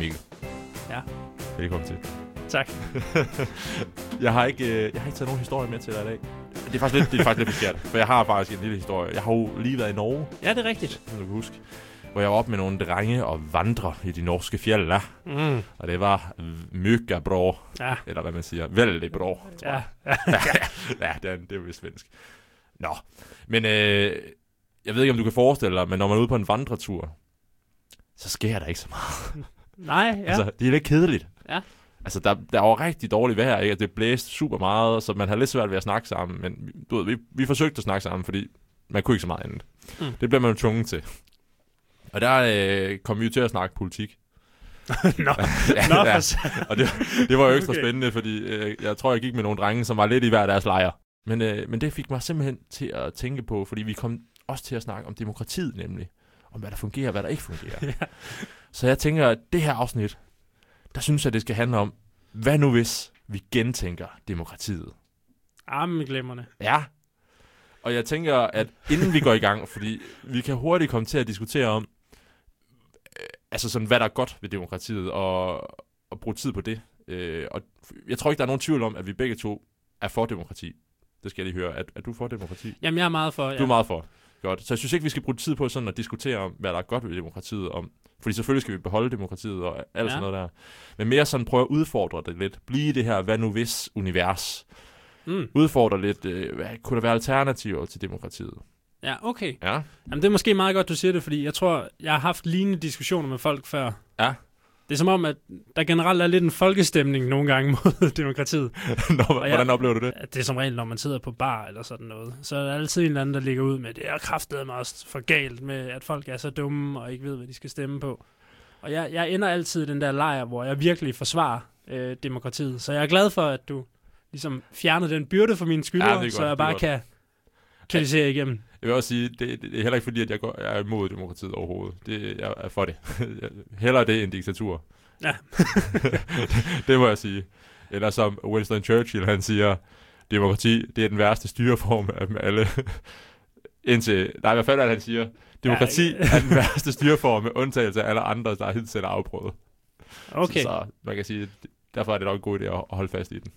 Mikkel. Ja. Velkommen til. Tak. jeg, har ikke, øh, jeg har ikke taget nogen historie med til dig i dag. Det er faktisk lidt, det er faktisk lidt beskært, for jeg har faktisk en lille historie. Jeg har jo lige været i Norge, Ja, det er rigtigt. som du kan huske, hvor jeg var oppe med nogle drenge og vandre i de norske fjelde. Mm. Og det var mygge bra, Ja, eller hvad man siger, vældig bra. ja, ja. ja, det er, det er jo svensk. Nå, men øh, jeg ved ikke, om du kan forestille dig, men når man er ude på en vandretur, så sker der ikke så meget. Nej, ja. Altså, det er lidt kedeligt. Ja. Altså, der, der var rigtig dårligt vejr, ikke? Det blæste super meget, så man har lidt svært ved at snakke sammen. Men du ved, vi, vi forsøgte at snakke sammen, fordi man kunne ikke så meget andet. Mm. Det bliver man jo tvunget til. Og der øh, kom vi jo til at snakke politik. Nå, ja, Nå, ja. Og det, det var jo ekstra okay. spændende, fordi øh, jeg tror, jeg gik med nogle drenge, som var lidt i hver deres lejr. Men, øh, men det fik mig simpelthen til at tænke på, fordi vi kom også til at snakke om demokratiet nemlig. Om hvad der fungerer og hvad der ikke fungerer. ja. Så jeg tænker, at det her afsnit, der synes jeg, det skal handle om, hvad nu hvis vi gentænker demokratiet? Armen glemmerne. Ja. Og jeg tænker, at inden vi går i gang, fordi vi kan hurtigt komme til at diskutere om, øh, altså sådan, hvad der er godt ved demokratiet, og, og bruge tid på det. Øh, og jeg tror ikke, der er nogen tvivl om, at vi begge to er for demokrati. Det skal jeg lige høre. Er, er du for demokrati? Jamen, jeg er meget for, ja. Du er meget for. Godt. Så jeg synes ikke, vi skal bruge tid på sådan at diskutere om, hvad der er godt ved demokratiet. Om, fordi selvfølgelig skal vi beholde demokratiet og alt Ja. sådan noget der. Men mere sådan prøve at udfordre det lidt. Blive det her, hvad nu hvis univers. Mm. Udfordre lidt, øh, hvad, kunne der være alternativer til demokratiet? Ja, okay. Ja. Jamen, det er måske meget godt, du siger det, fordi jeg tror, jeg har haft lignende diskussioner med folk før. Ja. Det er som om, at der generelt er lidt en folkestemning nogle gange mod demokratiet. Nå, jeg- hvordan oplever du det? Det er som regel, når man sidder på bar eller sådan noget. Så er der altid en eller anden, der ligger ud med, det er kraftedet mig også for galt med, at folk er så dumme og ikke ved, hvad de skal stemme på. Og jeg, jeg ender altid i den der lejr, hvor jeg virkelig forsvarer øh, demokratiet. Så jeg er glad for, at du ligesom fjerner den byrde for mine skuldre, Ja, så jeg bare kan kritisere igennem. Jeg vil også sige, det, det, er heller ikke fordi, at jeg, går, jeg er imod demokratiet overhovedet. Det, jeg er for det. Hellere det end diktatur. Ja. det, det må jeg sige. Eller som Winston Churchill, han siger, demokrati, det er den værste styreform af dem alle. Indtil, nej, fanden er det, han siger? Demokrati Ja, er den værste styreform med undtagelse af alle andre, der hidtil er afprøvet. Okay. Så, så man kan sige, derfor er det nok en god idé at, at holde fast i den.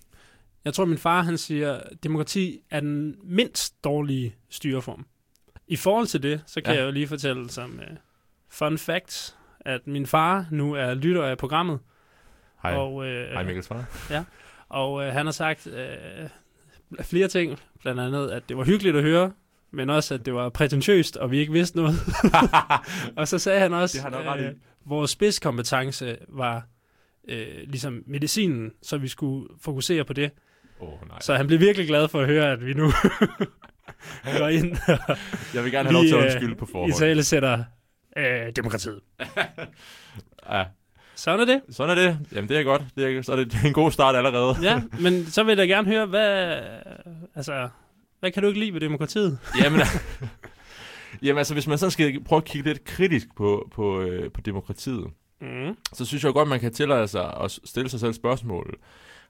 Jeg tror, min far han siger, at demokrati er den mindst dårlige styreform. I forhold til det, så kan Ja. jeg jo lige fortælle som uh, fun fact, at min far nu er lytter af programmet. Hej, Og, uh, Hej Mikkels far. og uh, han har sagt uh, flere ting, blandt andet, at det var hyggeligt at høre, men også, at det var prætentiøst, og vi ikke vidste noget. og så sagde han også, i. øh, vores spidskompetence var øh, ligesom medicinen, så vi skulle fokusere på det. Oh, nej. Så han blev virkelig glad for at høre, at vi nu går ind og Jeg vil gerne have lov til at øh, undskylde på i forhånd. tale sætter øh, demokratiet. Ja, Sådan er det. sådan er det. Jamen, det er godt. Det er, så er det, det er en god start allerede. Ja, men så vil jeg gerne høre, hvad, altså, hvad kan du ikke lide ved demokratiet? Jamen, jamen, altså, hvis man så skal prøve at kigge lidt kritisk på, på, øh, på demokratiet, Mm. så synes jeg godt, man kan tillade sig at stille sig selv spørgsmålet.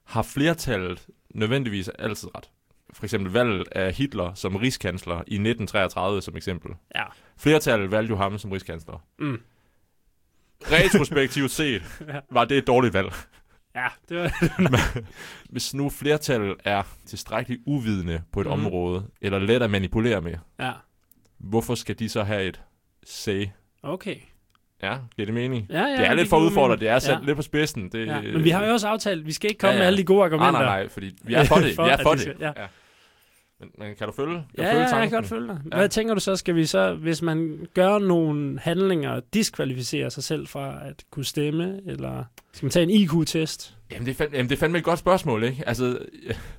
Har flertallet nødvendigvis altid ret? For eksempel valget af Hitler som rigskansler i 1933 som eksempel. Ja. Flertallet valgte jo ham som rigskansler. Mm. Retrospektivt set Ja. var det et dårligt valg. Ja, det var... Hvis nu flertallet er tilstrækkeligt uvidende på et mm. område, eller let at manipulere med, Ja, hvorfor skal de så have et say? okay. Ja, giver det mening? Ja, ja, det er lidt for udfordret, det er sat ja. lidt på spidsen. Det, Ja. Men vi har jo også aftalt, at vi skal ikke komme Ja, ja. med alle de gode Nej, argumenter. nej, nej, fordi vi er for det. For, vi er for vi det. skal- ja. Men, men kan du følge? Kan Ja, følge jeg kan tanken? godt følge dig. Ja. Hvad tænker du så, skal vi så, hvis man gør nogle handlinger, diskvalificere sig selv fra at kunne stemme, eller skal man tage en IQ-test? Jamen, det er, fandme, jamen, det er fandme et godt spørgsmål, ikke? Altså,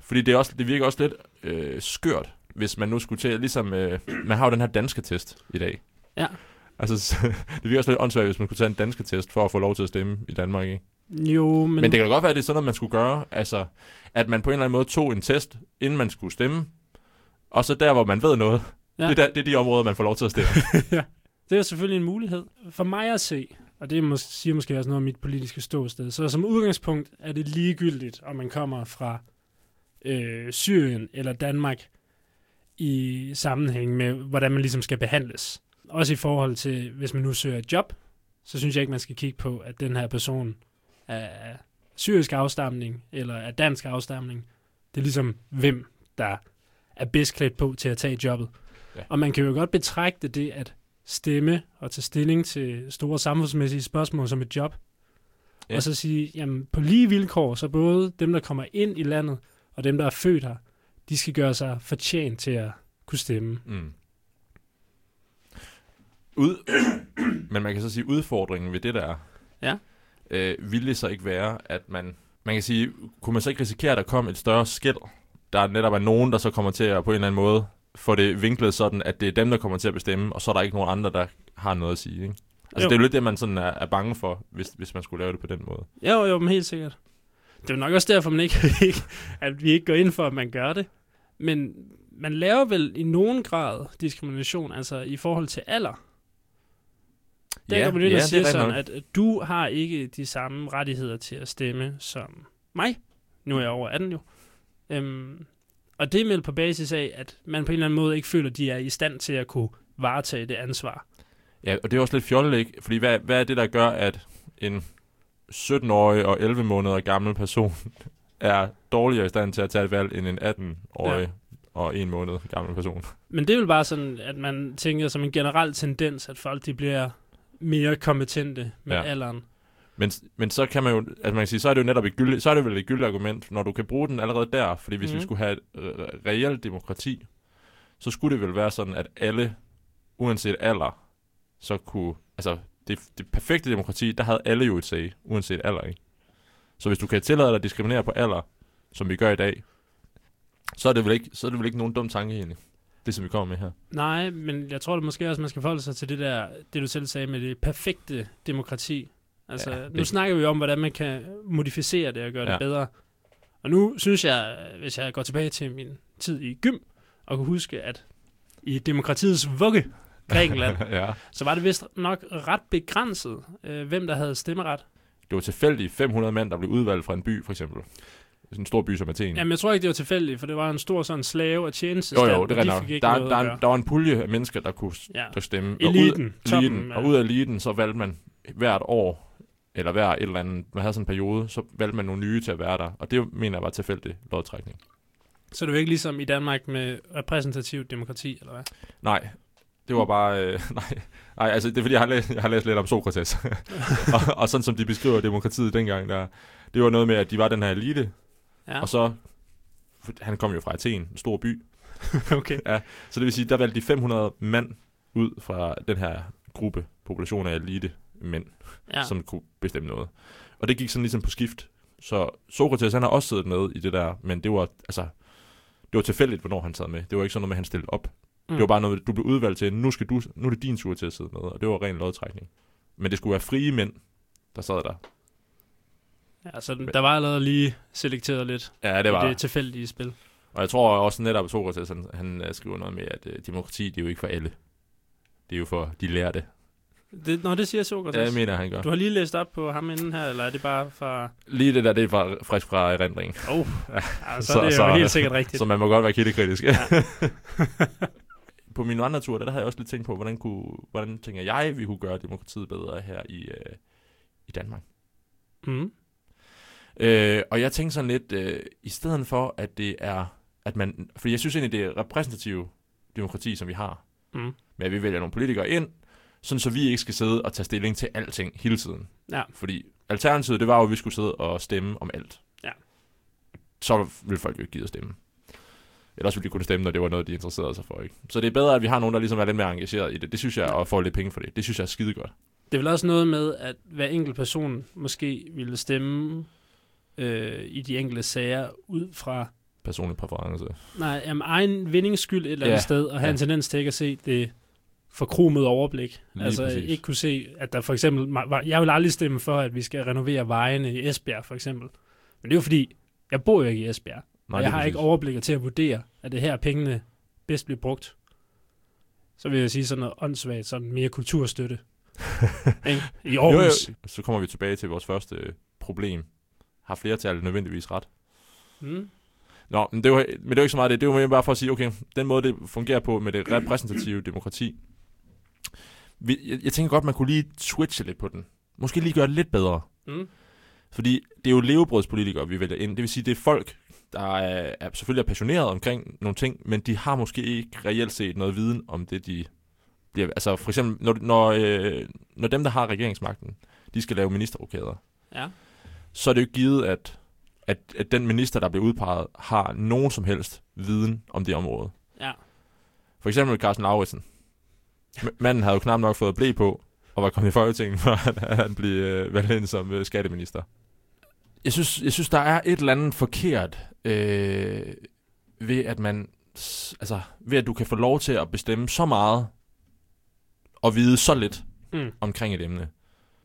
fordi det, er også, det virker også lidt øh, skørt, hvis man nu skulle til, ligesom, øh, man har jo den her danske test i dag. Ja. Altså, så, det virker også lidt åndssvagt, hvis man skulle tage en danske test for at få lov til at stemme i Danmark, ikke? Jo, men, Men, det kan godt være, at det er sådan noget, man skulle gøre. Altså, at man på en eller anden måde tog en test, inden man skulle stemme. Og så der, hvor man ved noget, Ja. ja. det, er der, det er de områder, man får lov til at stemme. det er selvfølgelig en mulighed. For mig at se, og det mås- siger måske også noget om mit politiske ståsted, så som udgangspunkt er det ligegyldigt, om man kommer fra øh, Syrien eller Danmark i sammenhæng med, hvordan man ligesom skal behandles. Også i forhold til, hvis man nu søger et job, så synes jeg ikke, man skal kigge på, at den her person er syrisk afstamning, eller er dansk afstamning. Det er ligesom, hvem der er bedst klædt på til at tage jobbet. Ja. Og man kan jo godt betragte det at stemme og tage stilling til store samfundsmæssige spørgsmål som et job. Ja. Og så sige, jamen på lige vilkår, så både dem, der kommer ind i landet, og dem, der er født her, de skal gøre sig fortjent til at kunne stemme. Mm. Ud, men man kan så sige, udfordringen ved det der, Ja. øh, ville det så ikke være, at man, man kan sige, kunne man så ikke risikere, at der kom et større skæld, der netop er nogen, der så kommer til at på en eller anden måde få det vinklet sådan, at det er dem, der kommer til at bestemme, og så er der ikke nogen andre, der har noget at sige. Ikke? Altså, Jo. det er jo lidt det, man sådan er, er bange for, hvis, hvis man skulle lave det på den måde. Jo, jo, men helt sikkert. Det er jo nok også derfor, man ikke, at vi ikke går ind for, at man gør det. Men man laver vel i nogen grad diskrimination, altså i forhold til alder. Der ja, går man ind ja, rigtigt sådan, nok. at du har ikke de samme rettigheder til at stemme som mig. Nu er jeg over 18 jo. Øhm, og det er meldt på basis af, at man på en eller anden måde ikke føler, at de er i stand til at kunne varetage det ansvar. Ja, og det er også lidt fjollet, ikke? Fordi hvad, hvad er det, der gør, at en 17-årig og 11 måneder gammel person er dårligere i stand til at tage et valg end en 18-årig ja. og en måned gammel person? Men det er vel bare sådan, at man tænker som en generel tendens, at folk de bliver mere kompetente med Ja. alderen. Men, men så kan man jo, altså man kan sige, så er det jo netop et gyldigt, så er det vel et gyldigt argument, når du kan bruge den allerede der, fordi hvis mm. vi Mhm. skulle have et re- reelt demokrati, så skulle det vel være sådan, at alle, uanset alder, så kunne, altså det, det perfekte demokrati, der havde alle jo et sag, uanset alder, ikke? Så hvis du kan tillade dig at diskriminere på alder, som vi gør i dag, så er det vel ikke, så er det vel ikke nogen dum tanke egentlig, det som vi kommer med her. Nej, men jeg tror det måske også, man skal forholde sig til det der, det du selv sagde med det perfekte demokrati. Altså, Ja, det- nu snakker vi om, hvordan man kan modificere det og gøre Ja. det bedre. Og nu synes jeg, hvis jeg går tilbage til min tid i gym, og kan huske, at i demokratiets vugge, Grækenland, ja. så var det vist nok ret begrænset, øh, hvem der havde stemmeret. Det var tilfældigt 500 mænd, der blev udvalgt fra en by, for eksempel. Sådan en stor by som Athen. Jamen, jeg tror ikke, det var tilfældigt, for det var en stor sådan slave- og Jo, tjenestestand, jo, det er nok. Der, der, der, der var en pulje af mennesker, der kunne Ja. der stemme. Eliten, og ud, toppen, eliten, ja. og ud af eliten, så valgte man hvert år, eller hver et eller andet, man havde sådan en periode, så valgte man nogle nye til at være der. Og det mener jeg var tilfældig lodtrækning. Så det var ikke ligesom i Danmark med repræsentativt demokrati, eller hvad? Nej, det var bare... Øh, nej, nej, altså det er fordi, jeg har læst, jeg har læst lidt om Sokrates. og, og sådan som de beskriver demokratiet dengang, der, det var noget med, at de var den her elite, Ja, ja. og så... Han kom jo fra Athen, en stor by, okay. Så det vil sige, der valgte de 500 mand ud fra den her gruppe, population af elite mænd, Ja. som kunne bestemme noget. Og det gik sådan ligesom på skift. Så Sokrates, han har også siddet med i det der, men det var, altså, det var tilfældigt, hvornår han sad med. Det var ikke sådan noget med, at han stillede op. Mm. Det var bare noget, du blev udvalgt til, nu, skal du, nu er det din tur til at sidde med, og det var ren lodtrækning. Men det skulle være frie mænd, der sad der. Ja, så den, der var allerede lige selekteret lidt Ja, det var det tilfældige spil. Og jeg tror også netop, at Sokrates, han, han øh, skriver noget med, at øh, demokrati, det er jo ikke for alle. Det er jo for de lærte. Det, nå, det siger Sokrates. Ja, det mener jeg, han gør. Du har lige læst op på ham inden her, eller er det bare fra... Lige det der, det er fra, frisk fra erindringen. Oh, ja, så, Så- det er så- jo helt sikkert rigtigt. Så man må godt være kildekritisk. Ja. på min andre tur, der, der havde jeg også lidt tænkt på, hvordan, kunne, hvordan tænker jeg, vi kunne gøre demokratiet bedre her i, øh, i Danmark. Mm. Øh, og jeg tænkte sådan lidt, øh, i stedet for, at det er, at man, fordi jeg synes egentlig, det er repræsentative demokrati, som vi har, Mm. med at vi vælger nogle politikere ind, sådan så vi ikke skal sidde og tage stilling til alting hele tiden. Ja. Fordi alternativet, det var jo, at vi skulle sidde og stemme om alt. Ja. Så ville folk jo ikke gide at stemme. Ellers ville de kunne stemme, når det var noget, de interesserede sig for. Ikke? Så det er bedre, at vi har nogen, der ligesom er lidt mere engageret i det. Det synes jeg, og får lidt penge for det. Det synes jeg er skide godt. Det er vel også noget med, at hver enkelt person måske ville stemme øh, i de enkelte sager ud fra Personlig præference. nej, jamen, egen vindings skyld et eller andet Ja, sted, og have ja. en tendens til ikke at se det forkromede overblik. Lige altså præcis. ikke kunne se, at der for eksempel... var- Jeg vil aldrig stemme for, at vi skal renovere vejene i Esbjerg, for eksempel. Men det er jo fordi, jeg bor jo ikke i Esbjerg. Nej, og jeg har ikke præcis. overblikket til at vurdere, at det her pengene bedst bliver brugt. Så vil jeg sige sådan noget åndssvagt, sådan mere kulturstøtte. ikke? I Jo, Aarhus. jo. Så kommer vi tilbage til vores første øh, problem. Har flertallet nødvendigvis ret? Mm. Nå, men det, var, men det er jo ikke så meget det. Det er jo mere bare for at sige, okay, den måde, det fungerer på med det repræsentative demokrati, vi, jeg, jeg tænker godt, man kunne lige switche lidt på den. Måske lige gøre det lidt bedre. Mm. Fordi det er jo levebrødspolitikere, vi vælger ind. Det vil sige, det er folk, der er, er selvfølgelig er passionerede omkring nogle ting, men de har måske ikke reelt set noget viden om det, de bliver... Altså for eksempel, når, når, øh, når dem, der har regeringsmagten, de skal lave ministerrokader, Ja. så er det jo givet, at, at, at den minister, der bliver udpeget, har nogen som helst viden om det område. Ja. For eksempel Carsten Lauritsen. Manden havde jo knap nok fået blæ på, og var kommet i Folketinget, før han, han blev øh, valgt ind som øh, skatteminister. Jeg synes, jeg synes, der er et eller andet forkert øh, ved, at man, altså, ved at du kan få lov til at bestemme så meget, og vide så lidt Mm. omkring et emne.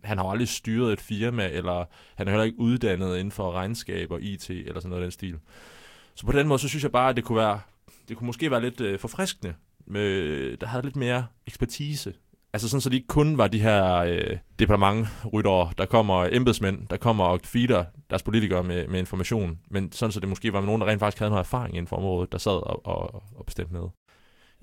Han har jo aldrig styret et firma, eller han er heller ikke uddannet inden for regnskab og IT, eller sådan noget af den stil. Så på den måde, så synes jeg bare, at det kunne være, det kunne måske være lidt øh, forfriskende, med, der havde lidt mere ekspertise. Altså sådan, så de ikke kun var de her øh, departementryttere, der kommer embedsmænd, der kommer og feeder deres politikere med, med information, men sådan, så det måske var nogen, der rent faktisk havde noget erfaring inden for området, der sad og, og, og bestemte med.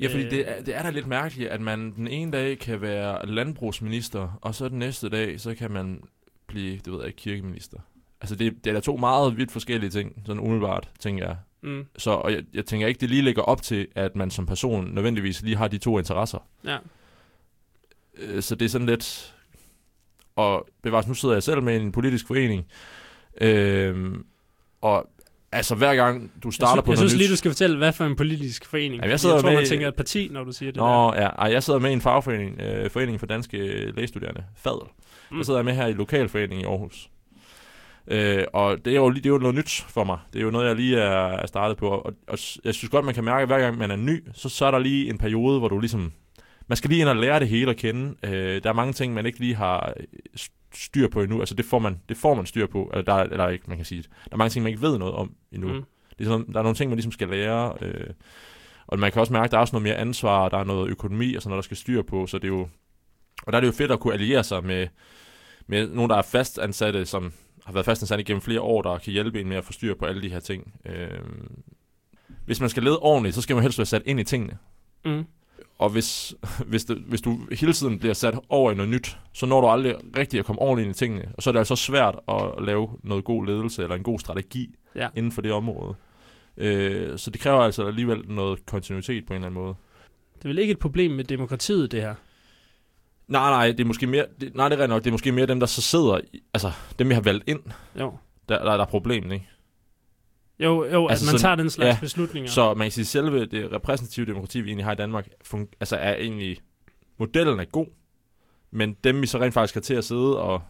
Ja, fordi Øh. det er, det er da lidt mærkeligt, at man den ene dag kan være landbrugsminister, og så den næste dag, så kan man blive, det ved jeg ikke, kirkeminister. Altså det, det er da to meget vidt forskellige ting, sådan umiddelbart, tænker jeg. Mm. Så og jeg, jeg tænker ikke, det lige ligger op til, at man som person nødvendigvis lige har de to interesser. Ja. Øh, Så det er sådan lidt... Og bevares, nu sidder jeg selv med en politisk forening, øhm, og altså hver gang du starter jeg, på jeg noget synes nyt... lige, du skal fortælle, hvad for en politisk forening. Jamen, jeg jeg, sidder jeg tror, med man tænker et parti, når du siger det der. Nå, ja, ej, jeg sidder med i en fagforening, øh, Foreningen for Danske Lægestuderende, FADL. Mm. Jeg sidder med her i lokalforeningen i Aarhus. Øh, og det er, jo, lige- det er jo noget nyt for mig. Det er jo noget, jeg lige er, er startet på. Og, og jeg synes godt, man kan mærke, at hver gang man er ny, så, så er der lige en periode, hvor du ligesom... Man skal lige ind og lære det hele at kende. Øh, der er mange ting, man ikke lige har øh, styr på endnu. Altså det får man, det får man styr på. Eller, der, er- eller ikke, man kan sige. Der er mange ting, man ikke ved noget om endnu. Mm. Det er sådan, der er nogle ting, man ligesom skal lære. Øh, og man kan også mærke, at der er også noget mere ansvar, og der er noget økonomi og sådan noget, der skal styr på. Så det er jo, og der er det jo fedt at kunne alliere sig med, med nogen, der er fastansatte, som har været fastansatte igennem flere år, der kan hjælpe en med at få styr på alle de her ting. Øh, hvis man skal lede ordentligt, så skal man helst være sat ind i tingene. Mm. Og hvis, hvis, det, hvis du hele tiden bliver sat over i noget nyt, så når du aldrig rigtig at komme ordentligt ind i tingene. Og så er det altså svært at lave noget god ledelse eller en god strategi Ja. inden for det område. Øh, så det kræver altså alligevel noget kontinuitet på en eller anden måde. Det er vel ikke et problem med demokratiet, det her? Nej, nej, det er måske mere, det, nej, det er nok, det er måske mere dem, der så sidder, i, altså dem, vi har valgt ind, Jo. der, der, der er problemet, ikke? Jo, jo altså, at man sådan- tager den slags ja, beslutninger. Så man kan sige, selve det repræsentative demokrati, vi egentlig har i Danmark, fun- altså er egentlig, modellen er god, men dem, vi så rent faktisk har til at sidde og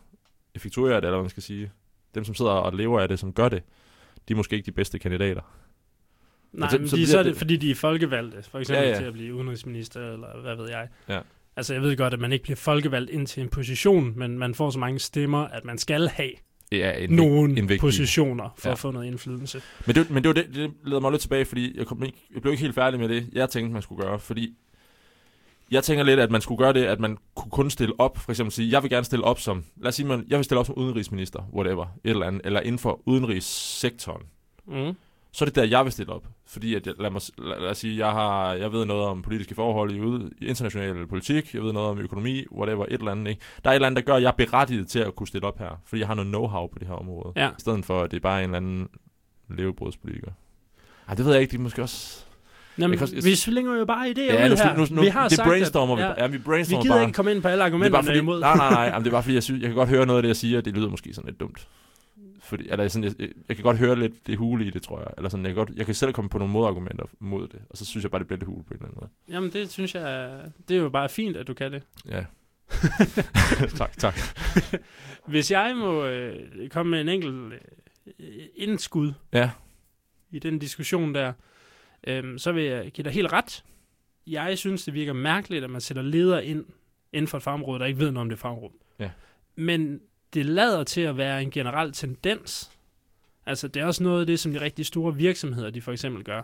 effektuere det, eller hvad man skal sige, dem, som sidder og lever af det, som gør det, de er måske ikke de bedste kandidater. Nej, så- men så de, så er det- fordi de er folkevalgte, for eksempel ja. ja. til at blive udenrigsminister, eller hvad ved jeg. Ja. Altså, jeg ved godt, at man ikke bliver folkevalgt ind til en position, men man får så mange stemmer, at man skal have er en, nogle en vigtig- positioner for Ja. ja. at få noget indflydelse. Men det, men det, var det, det leder mig lidt tilbage, fordi jeg, kom ikke, jeg blev ikke helt færdig med det, jeg tænkte, man skulle gøre. Fordi jeg tænker lidt, at man skulle gøre det, at man kunne kun stille op. For eksempel sige, jeg vil gerne stille op som, lad os sige, man, jeg vil stille op som udenrigsminister, whatever, et eller andet, eller inden for udenrigssektoren. Mm. Så er det der, jeg vil stille op. Fordi, at jeg, lad, mig, lad, lad os sige, jeg, har, jeg ved noget om politiske forhold i, ude, i international politik, jeg ved noget om økonomi, whatever, et eller andet. Ikke? Der er et eller andet, der gør, at jeg er berettiget til at kunne stille op her. Fordi jeg har noget know-how på det her område. Ja. I stedet for, at det er bare en eller anden levebrødspolitiker. Ej, det ved jeg ikke, det er måske også... Jamen, Jeg kan også- vi slynger jo bare idéer Ja, ud her. nu, nu, vi har det sagt, brainstormer at, vi. ja, vi vi brainstormer gider bare. ikke komme ind på alle det er argumenterne bare fordi, imod. nej, nej, nej, jamen, det er bare fordi, jeg, synes, jeg kan godt høre noget af det, jeg siger, det lyder måske sådan lidt dumt. Fordi, eller sådan, jeg, jeg, kan godt høre lidt det hule i det, tror jeg. Eller sådan, jeg, kan godt, jeg kan selv komme på nogle modargumenter mod det, og så synes jeg bare, det bliver lidt hule på en eller anden måde. Jamen, det synes jeg, det er jo bare fint, at du kan det. Ja. tak, tak. Hvis jeg må øh, komme med en enkelt øh, indskud Ja. i den diskussion der, øh, så vil jeg give dig helt ret. Jeg synes, det virker mærkeligt, at man sætter ledere ind inden for et fagområde, der ikke ved noget om det fagområde. Ja. Men det lader til at være en generel tendens. Altså, det er også noget af det, som de rigtig store virksomheder, de for eksempel gør.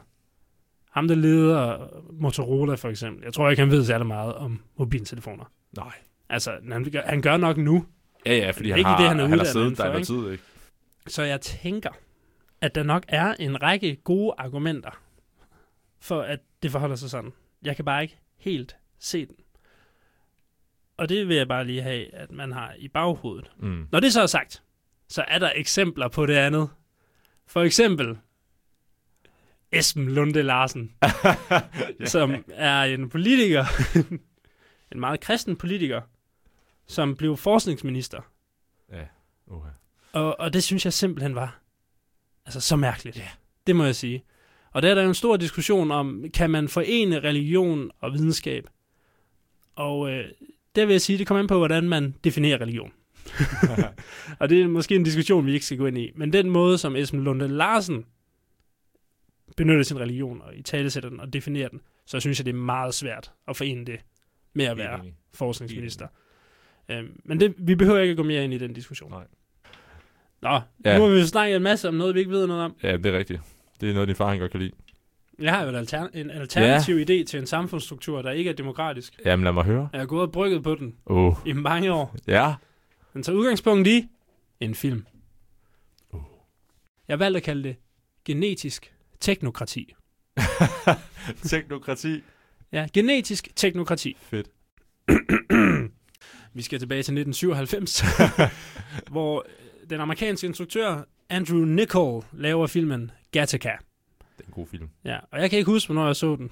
Ham, der leder Motorola for eksempel. Jeg tror ikke, han ved særlig meget om mobiltelefoner. Nej. Altså, han gør, han gør nok nu, Ja, ja, fordi han Ikke har, det, han er han har siddet der i noget tid, ikke? Så jeg tænker, at der nok er en række gode argumenter for, at det forholder sig sådan. Jeg kan bare ikke helt se den. Og det vil jeg bare lige have, at man har i baghovedet. Mm. Når det så er sagt, så er der eksempler på det andet. For eksempel Esben Lunde Larsen, ja. som er en politiker, en meget kristen politiker, som blev forskningsminister. Ja. Okay. Og, og det synes jeg simpelthen var altså så mærkeligt. Yeah. Det må jeg sige. Og der er der jo en stor diskussion om, kan man forene religion og videnskab? Og øh, der vil jeg sige, det kommer an på, hvordan man definerer religion. og det er måske en diskussion, vi ikke skal gå ind i. Men den måde, som Esben Lunde Larsen benytter sin religion og i talesætter den og definerer den, så synes jeg, det er meget svært at forene det med at være Enig. forskningsminister. Øhm, men det, vi behøver ikke at gå mere ind i den diskussion. Nej. Nå, ja. nu har vi jo snakket en masse om noget, vi ikke ved noget om. Ja, det er rigtigt. Det er noget, din far han godt kan lide. Jeg har jo en, alter- en alternativ ja. idé til en samfundsstruktur, der ikke er demokratisk. Jamen, lad mig høre. Jeg har gået og brygget på den oh. i mange år. ja. Den tager udgangspunkt i en film. Uh. Jeg har valgt at kalde det genetisk teknokrati. Teknokrati. Ja, genetisk teknokrati. Fedt. Vi skal tilbage til 1997, hvor den amerikanske instruktør Andrew Niccol laver filmen Gattaca. Det er en god film. Ja, og jeg kan ikke huske, hvornår jeg så den.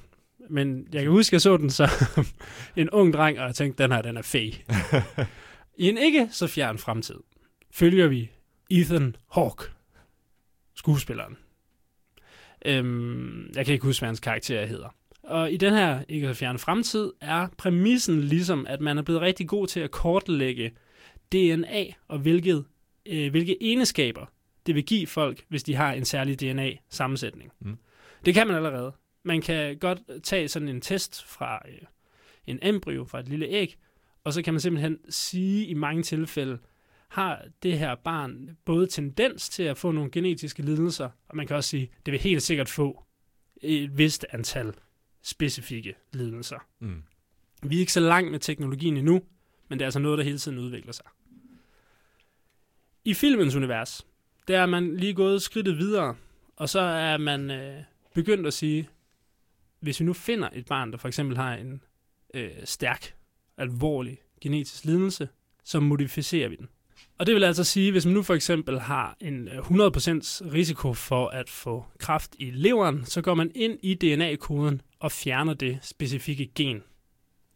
Men jeg kan huske, at jeg så den som en ung dreng, og jeg tænkte, den her, den er fed. I en ikke så fjern fremtid følger vi Ethan Hawke, skuespilleren. Øhm, jeg kan ikke huske, hvad hans karakter hedder. Og i den her ikke så fjern fremtid er præmissen ligesom, at man er blevet rigtig god til at kortlægge DNA og hvilket, øh, hvilke egenskaber det vil give folk, hvis de har en særlig DNA-sammensætning. Mm. Det kan man allerede. Man kan godt tage sådan en test fra øh, en embryo, fra et lille æg, og så kan man simpelthen sige i mange tilfælde, har det her barn både tendens til at få nogle genetiske lidelser, og man kan også sige, det vil helt sikkert få et vist antal specifikke lidelser. Mm. Vi er ikke så langt med teknologien endnu, men det er altså noget, der hele tiden udvikler sig. I filmens univers, der er man lige gået skridtet videre, og så er man øh, begyndt at sige, hvis vi nu finder et barn, der for eksempel har en øh, stærk, alvorlig genetisk lidelse, så modificerer vi den. Og det vil altså sige, hvis man nu for eksempel har en øh, 100% risiko for at få kræft i leveren, så går man ind i DNA-koden og fjerner det specifikke gen,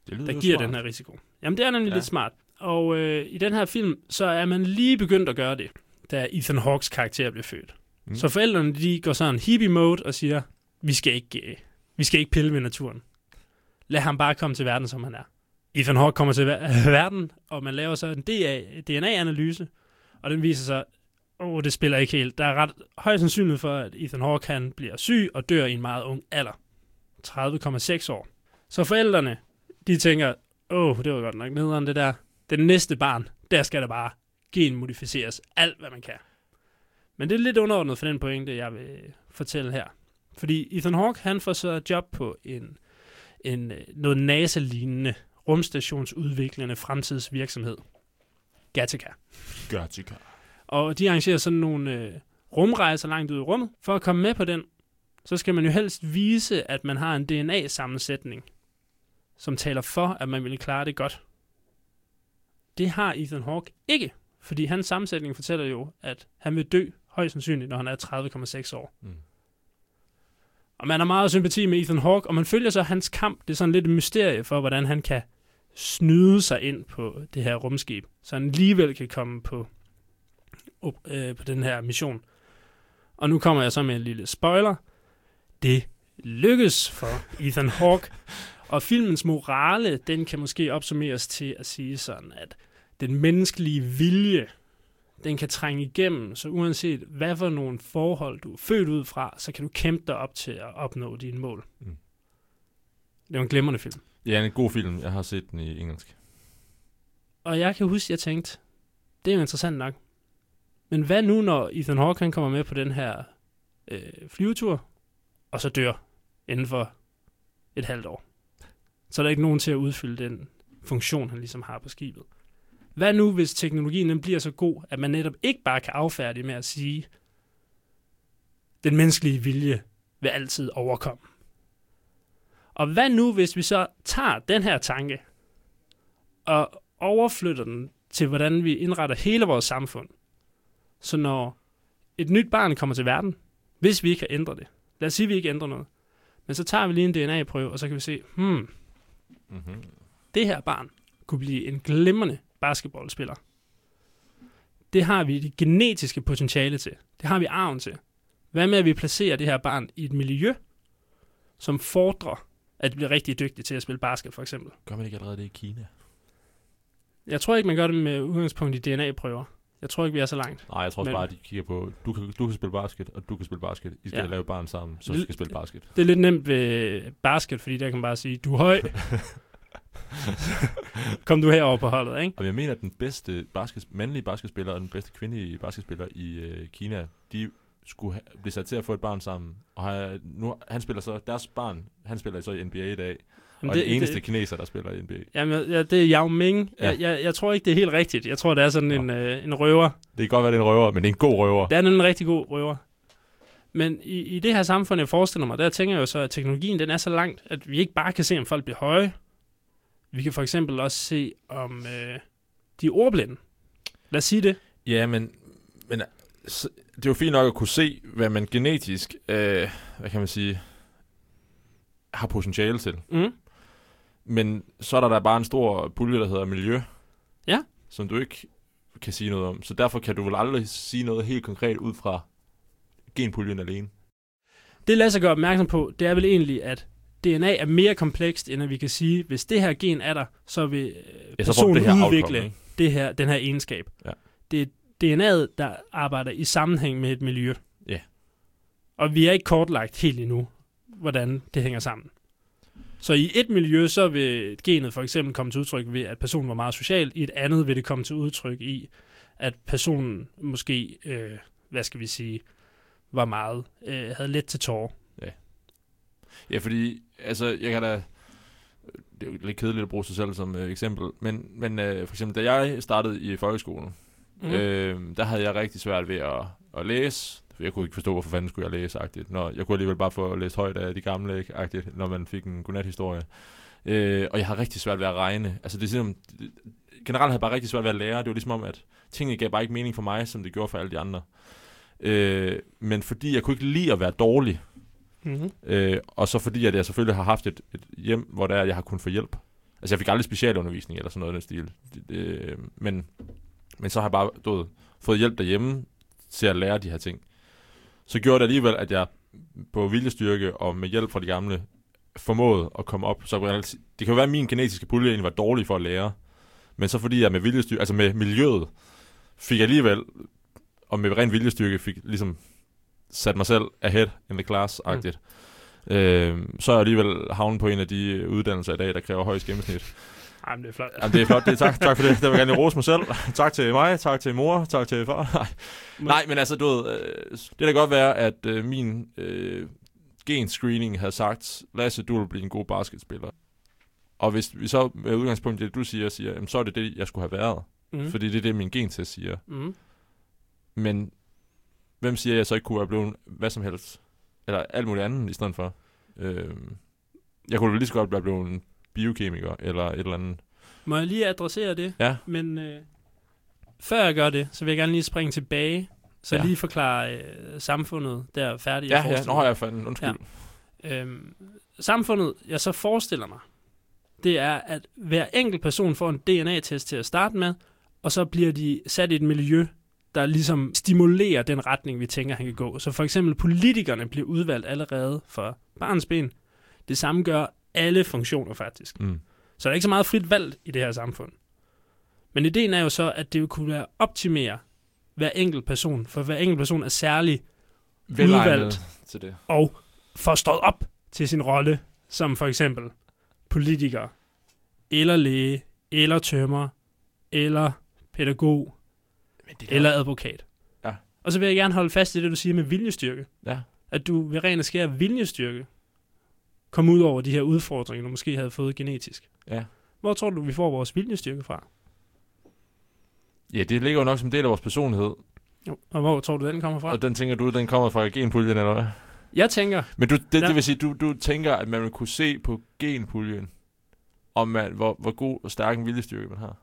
Det der giver smart. den her risiko. Jamen, det er nemlig ja. lidt smart. Og øh, i den her film, så er man lige begyndt at gøre det, da Ethan Hawks karakter blev født. Mm. Så forældrene, de går sådan hippie-mode og siger, vi skal ikke, øh, vi skal ikke pille ved naturen. Lad ham bare komme til verden, som han er. Ethan Hawke kommer til ver- verden, og man laver så en DNA-analyse, og den viser sig, åh, oh, det spiller ikke helt. Der er ret høj sandsynlighed for, at Ethan Hawke han bliver syg og dør i en meget ung alder. 30,6 år. Så forældrene, de tænker, åh, oh, det var godt nok nederen det der. Den næste barn, der skal der bare genmodificeres alt, hvad man kan. Men det er lidt underordnet for den pointe, jeg vil fortælle her. Fordi Ethan Hawke, han får så job på en, en øh, noget NASA-lignende rumstationsudviklende fremtidsvirksomhed. Gattaca. Gattaca. Og de arrangerer sådan nogle øh, rumrejser langt ud i rummet. For at komme med på den, så skal man jo helst vise, at man har en DNA-sammensætning, som taler for, at man vil klare det godt. Det har Ethan Hawke ikke, fordi hans sammensætning fortæller jo, at han vil dø højst sandsynligt, når han er 30,6 år. Mm. Og man har meget sympati med Ethan Hawke, og man følger så hans kamp. Det er sådan lidt et mysterie for, hvordan han kan snyde sig ind på det her rumskib, så han alligevel kan komme på, op, øh, på den her mission. Og nu kommer jeg så med en lille spoiler. Det lykkes for Ethan Hawke. Og filmens morale, den kan måske opsummeres til at sige sådan, at den menneskelige vilje, den kan trænge igennem, så uanset hvad for nogle forhold du er født ud fra, så kan du kæmpe dig op til at opnå dine mål. Mm. Det var en glimrende film. Ja, en god film. Jeg har set den i engelsk. Og jeg kan huske, at jeg tænkte, det er jo interessant nok. Men hvad nu, når Ethan Hawke han kommer med på den her øh, flyvetur, og så dør inden for et halvt år? Så er der ikke nogen til at udfylde den funktion, han ligesom har på skibet. Hvad nu, hvis teknologien den bliver så god, at man netop ikke bare kan affærdige med at sige, den menneskelige vilje vil altid overkomme? Og hvad nu, hvis vi så tager den her tanke, og overflytter den til, hvordan vi indretter hele vores samfund. Så når et nyt barn kommer til verden, hvis vi ikke kan ændre det, lad os sige, at vi ikke ændrer noget, men så tager vi lige en DNA-prøve, og så kan vi se, hmm, Mm-hmm. det her barn kunne blive en glimrende basketballspiller. Det har vi det genetiske potentiale til. Det har vi arven til. Hvad med, at vi placerer det her barn i et miljø, som fordrer, at det bliver rigtig dygtig til at spille basket, for eksempel. Gør man ikke allerede det i Kina? Jeg tror ikke, man gør det med udgangspunkt i DNA-prøver. Jeg tror ikke, vi er så langt. Nej, jeg tror også Men- bare, at de kigger på, du kan, du kan spille basket, og du kan spille basket. I skal Ja. lave barn sammen, så Det- skal spille basket. Det er lidt nemt ved basket, fordi der kan man bare sige, du er høj. Kom du herover på holdet, ikke? Og jeg mener, at den bedste basket, mandlige basketspiller og den bedste kvindelige basketspiller i øh, Kina, de skulle ha- blive sat til at få et barn sammen. Og har, nu, han spiller så, deres barn, han spiller så i NBA i dag. Jamen, og det, den eneste det, kineser, der spiller i NBA. Jamen, ja, det er Yao Ming. Ja. Jeg, jeg, jeg tror ikke, det er helt rigtigt. Jeg tror, det er sådan Nå. en, øh, en røver. Det kan godt være, det er en røver, men det er en god røver. Det er en rigtig god røver. Men i, i det her samfund, jeg forestiller mig, der tænker jeg jo så, at teknologien den er så langt, at vi ikke bare kan se, om folk bliver høje. Vi kan for eksempel også se, om øh, de er ordblinde. Lad os sige det. Ja, men, men det er jo fint nok at kunne se, hvad man genetisk, øh, hvad kan man sige, har potentiale til. Mm. Men så er der da bare en stor pulje, der hedder miljø. Ja. Som du ikke kan sige noget om. Så derfor kan du vel aldrig sige noget helt konkret ud fra genpuljen alene. Det lader sig gøre opmærksom på, det er vel egentlig, at DNA er mere komplekst, end at vi kan sige, hvis det her gen er der, så vil øh, Ja, så personen det her udvikle outcome, det her, den her egenskab. Ja. Det er DNA'et, der arbejder i sammenhæng med et miljø. Ja. Og vi er ikke kortlagt helt endnu, hvordan det hænger sammen. Så i et miljø, så vil genet for eksempel komme til udtryk ved, at personen var meget social. I et andet vil det komme til udtryk i, at personen måske, øh, hvad skal vi sige, var meget, øh, havde let til tårer. Ja, fordi, altså, jeg kan da... Det er jo lidt kedeligt at bruge sig selv som øh, eksempel, men, men øh, for eksempel, da jeg startede i folkeskolen, Mm. øh, der havde jeg rigtig svært ved at, at læse. Jeg kunne ikke forstå, hvorfor fanden skulle jeg læse, agtigt. Når, jeg kunne alligevel bare få læst højt af de gamle, ikke, agtigt, når man fik en godnat-historie. Øh, og jeg har rigtig svært ved at regne. Altså, det er ligesom, generelt havde jeg bare rigtig svært ved at lære. Det var ligesom om, at tingene gav bare ikke mening for mig, som det gjorde for alle de andre. Øh, men fordi jeg kunne ikke lide at være dårlig, Mm-hmm. Øh, og så fordi, at jeg selvfølgelig har haft et, et hjem, hvor der er, jeg har kunnet få hjælp. Altså, jeg fik aldrig specialundervisning eller sådan noget i den stil. Det, det, øh, men, men så har jeg bare du ved, fået hjælp derhjemme til at lære de her ting. Så gjorde det alligevel, at jeg på viljestyrke og med hjælp fra de gamle formåede at komme op. Så det kan jo være, at min genetiske pulje egentlig var dårlig for at lære. Men så fordi jeg med viljestyrke, altså med miljøet, fik jeg alligevel, og med ren viljestyrke, fik ligesom sat mig selv ahead in the class-agtigt. Mm. Øh, så er jeg alligevel havnet på en af de uddannelser i dag, der kræver højst gennemsnit. Ej, men det er flot. Jamen, det er flot. Det er, tak, tak for det. Det vil jeg gerne rose mig selv. Tak til mig, tak til mor, tak til far. Nej, Nej men altså, du ved, øh, det kan godt være, at øh, min øh, genscreening havde sagt, Lasse, du vil blive en god basketspiller. Og hvis vi så med udgangspunkt i det, du siger, siger jamen, så er det det, jeg skulle have været. Mm. Fordi det er det, min gentest siger. Mm. Men hvem siger, at jeg så ikke kunne have blevet hvad som helst? Eller alt muligt andet i stedet for? Øh, jeg kunne vel lige så godt være blevet en biokemiker, eller et eller andet. Må jeg lige adressere det? Ja. Men øh, før jeg gør det, så vil jeg gerne lige springe tilbage, så ja. Lige forklare øh, samfundet der færdigt. Ja, ja, har jeg fanden, undskyld. Ja. Øhm, samfundet, jeg så forestiller mig, det er, at hver enkelt person får en DNA-test til at starte med, og så bliver de sat i et miljø, der ligesom stimulerer den retning, vi tænker, han kan gå. Så for eksempel politikerne bliver udvalgt allerede for barnsben. Det samme gør alle funktioner faktisk. Mm. Så der er ikke så meget frit valg i det her samfund. Men ideen er jo så, at det vil kunne være optimere hver enkelt person, for hver enkelt person er særlig udvalgt til det. og får stået op til sin rolle, som for eksempel politiker, eller læge, eller tømmer, eller pædagog, Men det eller advokat. Ja. Og så vil jeg gerne holde fast i det, du siger med viljestyrke. Ja. At du ved ren og skær viljestyrke komme ud over de her udfordringer, du måske havde fået genetisk. Ja. Hvor tror du, vi får vores viljestyrke fra? Ja, det ligger jo nok som del af vores personlighed. Jo. Og hvor tror du, den kommer fra? Og den tænker du, den kommer fra genpuljen, eller hvad? Jeg tænker, Men du, det, Ja. det vil sige, du, du tænker, at man vil kunne se på genpuljen, om man, hvor, hvor god og stærk en viljestyrke man har.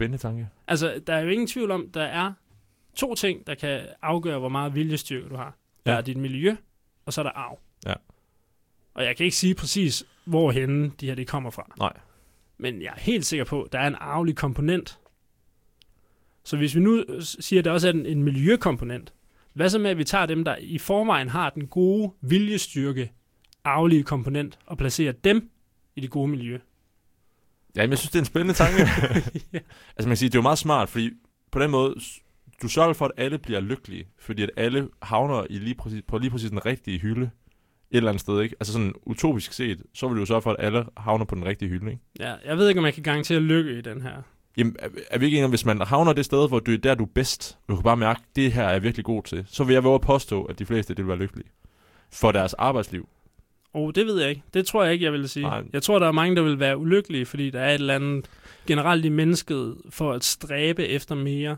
Spændende tanke. Altså, der er jo ingen tvivl om, der er to ting, der kan afgøre, hvor meget viljestyrke du har. Der Ja. er dit miljø, og så er der arv. Ja. Og jeg kan ikke sige præcis, hvorhen de her det kommer fra. Nej. Men jeg er helt sikker på, at der er en arvelig komponent. Så hvis vi nu siger, at der også er en, en miljøkomponent, hvad så med, at vi tager dem, der i forvejen har den gode viljestyrke, arvelige komponent, og placerer dem i det gode miljø? Ja, men jeg synes, det er en spændende tanke. ja. altså man kan sige, det er jo meget smart, fordi på den måde, du sørger for, at alle bliver lykkelige, fordi at alle havner i lige præcis, på lige præcis den rigtige hylde et eller andet sted, ikke? Altså sådan utopisk set, så vil du jo sørge for, at alle havner på den rigtige hylde, ikke? ja, jeg ved ikke, om jeg kan garantere lykke i den her. Jamen, er, er vi ikke enige om, hvis man havner det sted, hvor du er der, du er bedst, og du kan bare mærke, det her er jeg virkelig god til, så vil jeg våge at påstå, at de fleste det vil være lykkelige. For deres arbejdsliv. Oh, det ved jeg ikke. Det tror jeg ikke, jeg vil sige. Nej. Jeg tror, der er mange, der vil være ulykkelige, fordi der er et eller andet generelt i mennesket for at stræbe efter mere.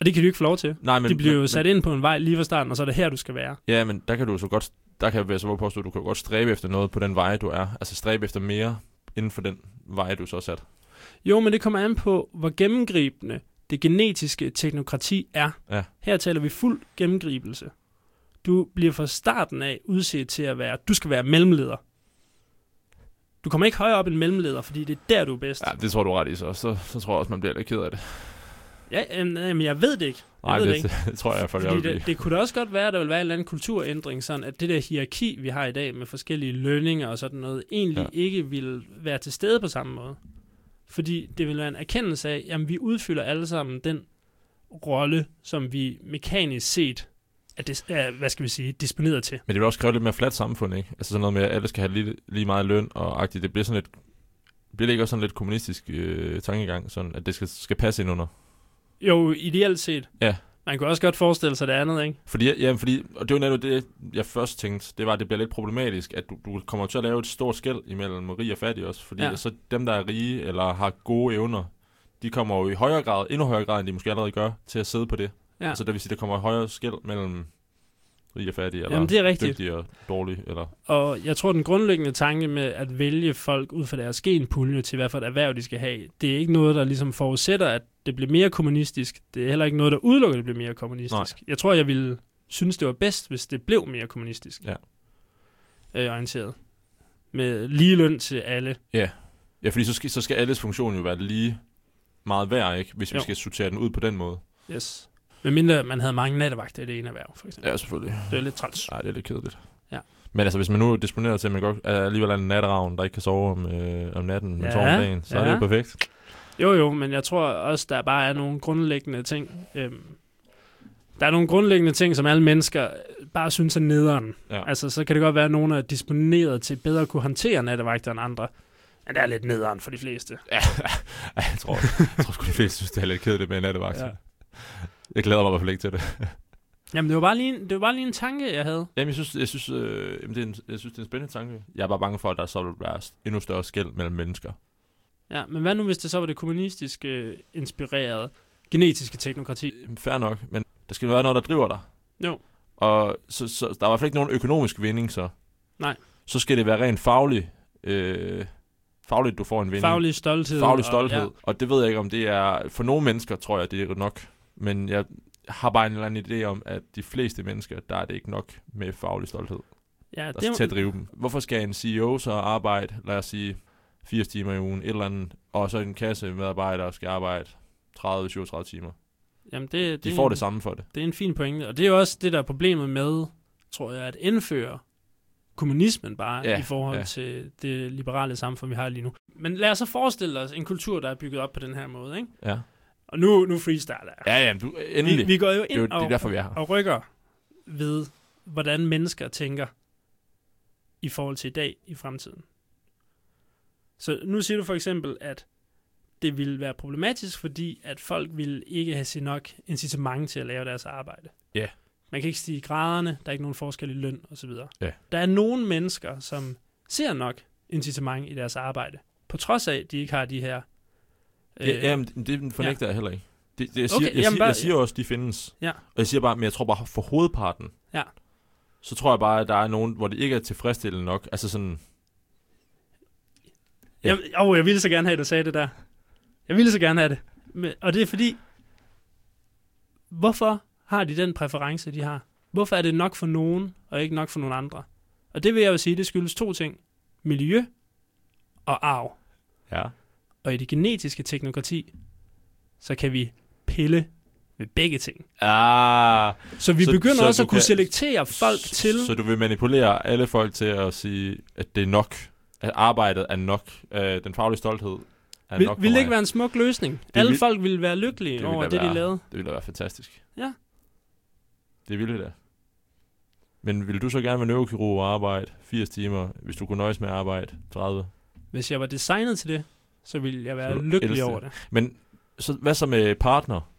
Og det kan du ikke få lov til. Nej, Men, de bliver jo sat ind på en vej lige fra starten, og så er det her, du skal være. Ja, men der kan du så godt, der kan jeg så påstå, at du kan godt stræbe efter noget på den vej, du er. Altså stræbe efter mere inden for den vej, du så er sat. Jo, men det kommer an på, hvor gennemgribende det genetiske teknokrati er. Ja. Her taler vi fuld gennemgribelse. Du bliver fra starten af udset til at være, du skal være mellemleder. Du kommer ikke højere op end mellemleder, fordi det er der, du er bedst. Ja, det tror du ret i så. Så, så tror jeg også, man bliver lidt ked af det. Ja, men jeg ved det ikke. Jeg Nej, ved det, det ikke. det, det, tror jeg vil blive. det, det kunne da også godt være, at der vil være en eller anden kulturændring, sådan at det der hierarki, vi har i dag med forskellige lønninger og sådan noget, egentlig ja. ikke vil være til stede på samme måde. Fordi det vil være en erkendelse af, at vi udfylder alle sammen den rolle, som vi mekanisk set er, dis- er hvad skal vi sige, disponeret til. Men det vil også kræve lidt mere fladt samfund, ikke? Altså sådan noget med, at alle skal have lige, lige meget løn og agtigt. Det bliver sådan lidt, bliver det ikke også sådan lidt kommunistisk øh, tankegang, sådan at det skal, skal passe ind under? Jo, ideelt set. Ja. Man kunne også godt forestille sig det andet, ikke? Fordi, ja, fordi, og det var netop det, jeg først tænkte, det var, at det bliver lidt problematisk, at du, du kommer til at lave et stort skæld imellem rig og fattig også, fordi ja. så dem, der er rige eller har gode evner, de kommer jo i højere grad, endnu højere grad, end de måske allerede gør, til at sidde på det. Ja. Altså det vil sige, der kommer højere skæld mellem rig og fattig, eller Jamen, det er rigtigt. dygtig og dårlig, eller... Og jeg tror, den grundlæggende tanke med at vælge folk ud fra deres genpulje til, hvad for et erhverv de skal have, det er ikke noget, der ligesom forudsætter, at det bliver mere kommunistisk. Det er heller ikke noget, der udelukker, at det bliver mere kommunistisk. Jeg tror, jeg ville synes, det var bedst, hvis det blev mere kommunistisk. Ja. Øh, orienteret. Med lige løn til alle. Ja, fordi så skal, så skal alles funktion jo være lige meget værd, ikke? Hvis vi Jo. skal sortere den ud på den måde. Yes. Men mindre man havde mange nattevagter i det ene erhverv, for eksempel. Ja, selvfølgelig. Det er lidt træls. Nej, det er lidt kedeligt. Ja. Men altså, hvis man nu er disponeret til, at man godt er alligevel er en natteravn, der ikke kan sove om, øh, om natten, men Ja, sover om dagen, så er det ja. jo perfekt. Jo, jo, men jeg tror også, der bare er nogle grundlæggende ting. Øhm, der er nogle grundlæggende ting, som alle mennesker bare synes er nederen. Ja. Altså, så kan det godt være, at nogen er disponeret til bedre at kunne håndtere nattevagter end andre. Men det er lidt nederen for de fleste. Ja, jeg tror, jeg tror sgu, de fleste synes, det er lidt kedeligt med en nattevagt. Ja. Ja. Jeg glæder mig i hvert fald ikke til det. Jamen, det var bare lige en, det var bare lige en tanke, jeg havde. Jamen, jeg synes, jeg synes, øh, jamen, det er en, jeg synes, det er en spændende tanke. Jeg er bare bange for, at der så vil være endnu større skæld mellem mennesker. Ja, men hvad nu, hvis det så var det kommunistiske øh, inspirerede genetiske teknokrati? Fair nok, men der skal være noget, der driver dig. Jo. Og så, så der er i hvert fald ikke nogen økonomisk vinding, så. Nej. Så skal det være rent faglig, øh, fagligt, du får en vinding. Faglig stolthed. faglig stolthed. Og, Og, og det ved jeg ikke, om det er... For nogle mennesker tror jeg, det er nok. Men jeg har bare en eller anden idé om, at de fleste mennesker, der er det ikke nok med faglig stolthed. ja, det, til at drive dem. Hvorfor skal en CEO så arbejde, lad os sige, 80 timer i ugen, et eller andet, og så en kasse medarbejdere skal arbejde 30-37 timer. jamen det, De det, får er en- det samme for det. Det er en fin pointe, og det er jo også det, der er problemet med, tror jeg, at indføre kommunismen bare Ja, i forhold ja. til det liberale samfund, vi har lige nu. Men lad os så forestille os en kultur, der er bygget op på den her måde, ikke? Ja. Og nu, nu freestyler jeg. Ja, ja, du, endelig. Vi, vi går jo det er jo ind det er derfor, vi er her. og rykker ved, hvordan mennesker tænker i forhold til i dag i fremtiden. Så nu siger du for eksempel, at det ville være problematisk, fordi at folk ville ikke have sig nok incitament til at lave deres arbejde. Ja. Man kan ikke stige i graderne, der er ikke nogen forskel i løn osv. Ja. Der er nogle mennesker, som ser nok incitament i deres arbejde, på trods af, at de ikke har de her... Ja, jamen, det fornægter jeg heller ikke. Det, det, jeg, siger, Okay, jeg, jamen bare- jeg siger også, de findes. Ja. Og jeg siger bare, men jeg tror bare, for hovedparten, Ja. så tror jeg bare, at der er nogen, hvor det ikke er tilfredsstillende nok. Altså sådan, Ja. Jeg, oh, jeg ville så gerne have, at du sagde det der. Jeg ville så gerne have det. Men, og det er fordi, hvorfor har de den præference, de har? Hvorfor er det nok for nogen, og ikke nok for nogen andre? Og det vil jeg jo sige, det skyldes to ting. Miljø og arv. Ja. Og i det genetiske teknokrati, så kan vi pille ved begge ting. Ah, Så vi Så- begynder så også at kunne kan- selektere folk så, til... Så du vil manipulere alle folk til at sige, at det er nok. At arbejdet er nok. Øh, den faglige stolthed er Vil, nok vil det ikke være en smuk løsning? Alle vil- folk ville være lykkelige det over det, de være- lavede. Det ville da være fantastisk. Ja. Det ville det da. Men vil du så gerne være neurokirurg og arbejde 80 timer, hvis du kunne nøjes med at arbejde 30? Hvis jeg var designet til det, så ville jeg være lykkelig elsker over det. Men så, hvad så med partner?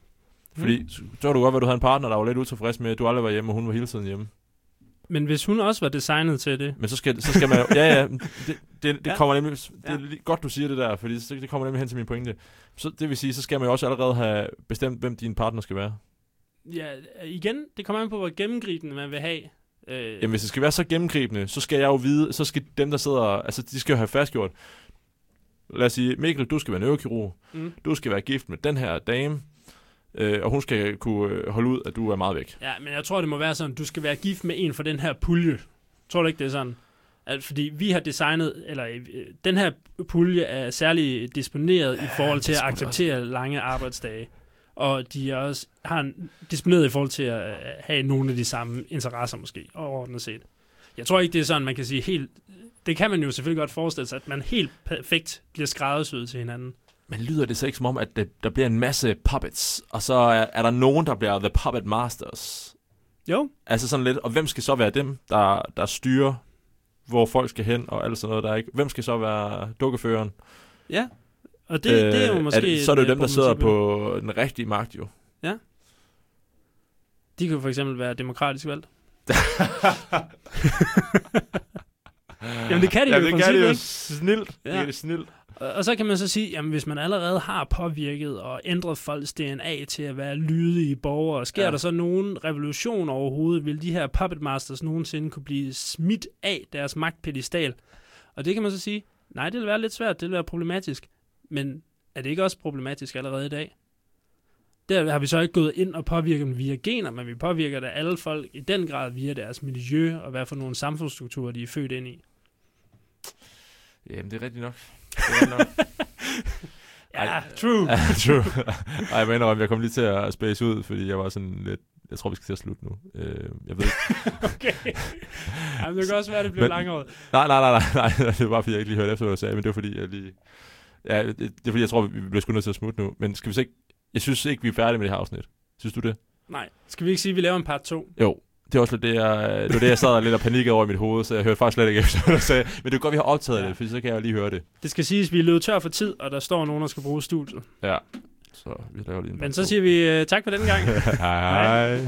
Fordi mm. så du godt at du havde en partner, der var lidt utilfreds med, at du aldrig var hjemme, og hun var hele tiden hjemme. Men hvis hun også var designet til det, Men så skal, så skal man jo... Ja, ja, det, det, det Ja. kommer nemlig... Det er Ja. godt, du siger det der, fordi det kommer nemlig hen til min pointe. Så det vil sige, så skal man jo også allerede have bestemt, hvem din partner skal være. ja, igen, det kommer an på, hvor gennemgribende man vil have. Øh, Jamen, hvis det skal være så gennemgribende, så skal jeg jo vide, så skal dem, der sidder... Altså, de skal jo have fastgjort. Lad os sige, Mikkel, du skal være neurokirurg. mm. Du skal være gift med den her dame. Øh, og hun skal kunne øh, holde ud, at du er meget væk. Ja, men jeg tror, det må være sådan, du skal være gift med en for den her pulje. Tror du ikke, det er sådan? At, fordi vi har designet, eller øh, den her pulje er særligt disponeret i forhold til at er acceptere lange arbejdsdage. Og de er også har en, disponeret i forhold til at øh, have nogle af de samme interesser måske, overordnet set. Jeg tror ikke, det er sådan, man kan sige helt... Det kan man jo selvfølgelig godt forestille sig, at man helt perfekt bliver skræddersyet til hinanden. Men lyder det så ikke som om, at det, der bliver en masse puppets, og så er, er der nogen, der bliver The Puppet Masters? Jo, Altså sådan lidt, og hvem skal så være dem, der, der styrer, hvor folk skal hen, og alt sådan noget, der er ikke... Hvem skal så være dukkeføreren? ja. Og det, øh, det er jo måske... det, så er det jo dem, der øh, sidder på den rigtige magt, jo. med- De kan jo for eksempel være demokratisk valgt. Jamen, det kan de jo Jamen, det kan det jo princippet, ikke? snilt. Ja. Det er det snilt. Og, så kan man så sige, jamen hvis man allerede har påvirket og ændret folks DNA til at være lydige borgere, sker ja. der så nogen revolution overhovedet? Vil de her puppet masters nogensinde kunne blive smidt af deres magtpedestal? Og det kan man så sige, nej, det vil være lidt svært, det vil være problematisk. Men er det ikke også problematisk allerede i dag? Der har vi så ikke gået ind og påvirket dem via gener, men vi påvirker da alle folk i den grad via deres miljø og hvad for nogle samfundsstrukturer, de er født ind i. Jamen, det er rigtigt nok. Det er rigtigt nok. Ja, Ej. true. Ja, true. Ej, jeg mener, jeg kom lige til at space ud, fordi jeg var sådan lidt... Jeg tror, vi skal til at slutte nu. Øh, jeg ved ikke. Okay. Jamen, det kan også være, det bliver langhåret. Nej, nej, nej, nej, nej. Det var bare, fordi jeg ikke lige hørte efter, hvad du sagde, men det var fordi, jeg lige... Ja, det, det er fordi, jeg tror, vi bliver sgu nødt til at smutte nu. Men skal vi så ikke... Jeg synes ikke, vi er færdige med det her afsnit. Synes du det? Nej. Skal vi ikke sige, at vi laver en part 2? Jo. Det er også lidt det, jeg, det, var det, jeg sad og lidt og panikkede over i mit hoved, så jeg hørte faktisk slet ikke efter, hvad du sagde. Men det er godt, vi har optaget Ja. det, for så kan jeg jo lige høre det. Det skal siges, at vi er løbet tør for tid, og der står nogen, der skal bruge studiet. Ja. Så vi laver lige en Men så siger vi uh, tak for den gang. hej. hej.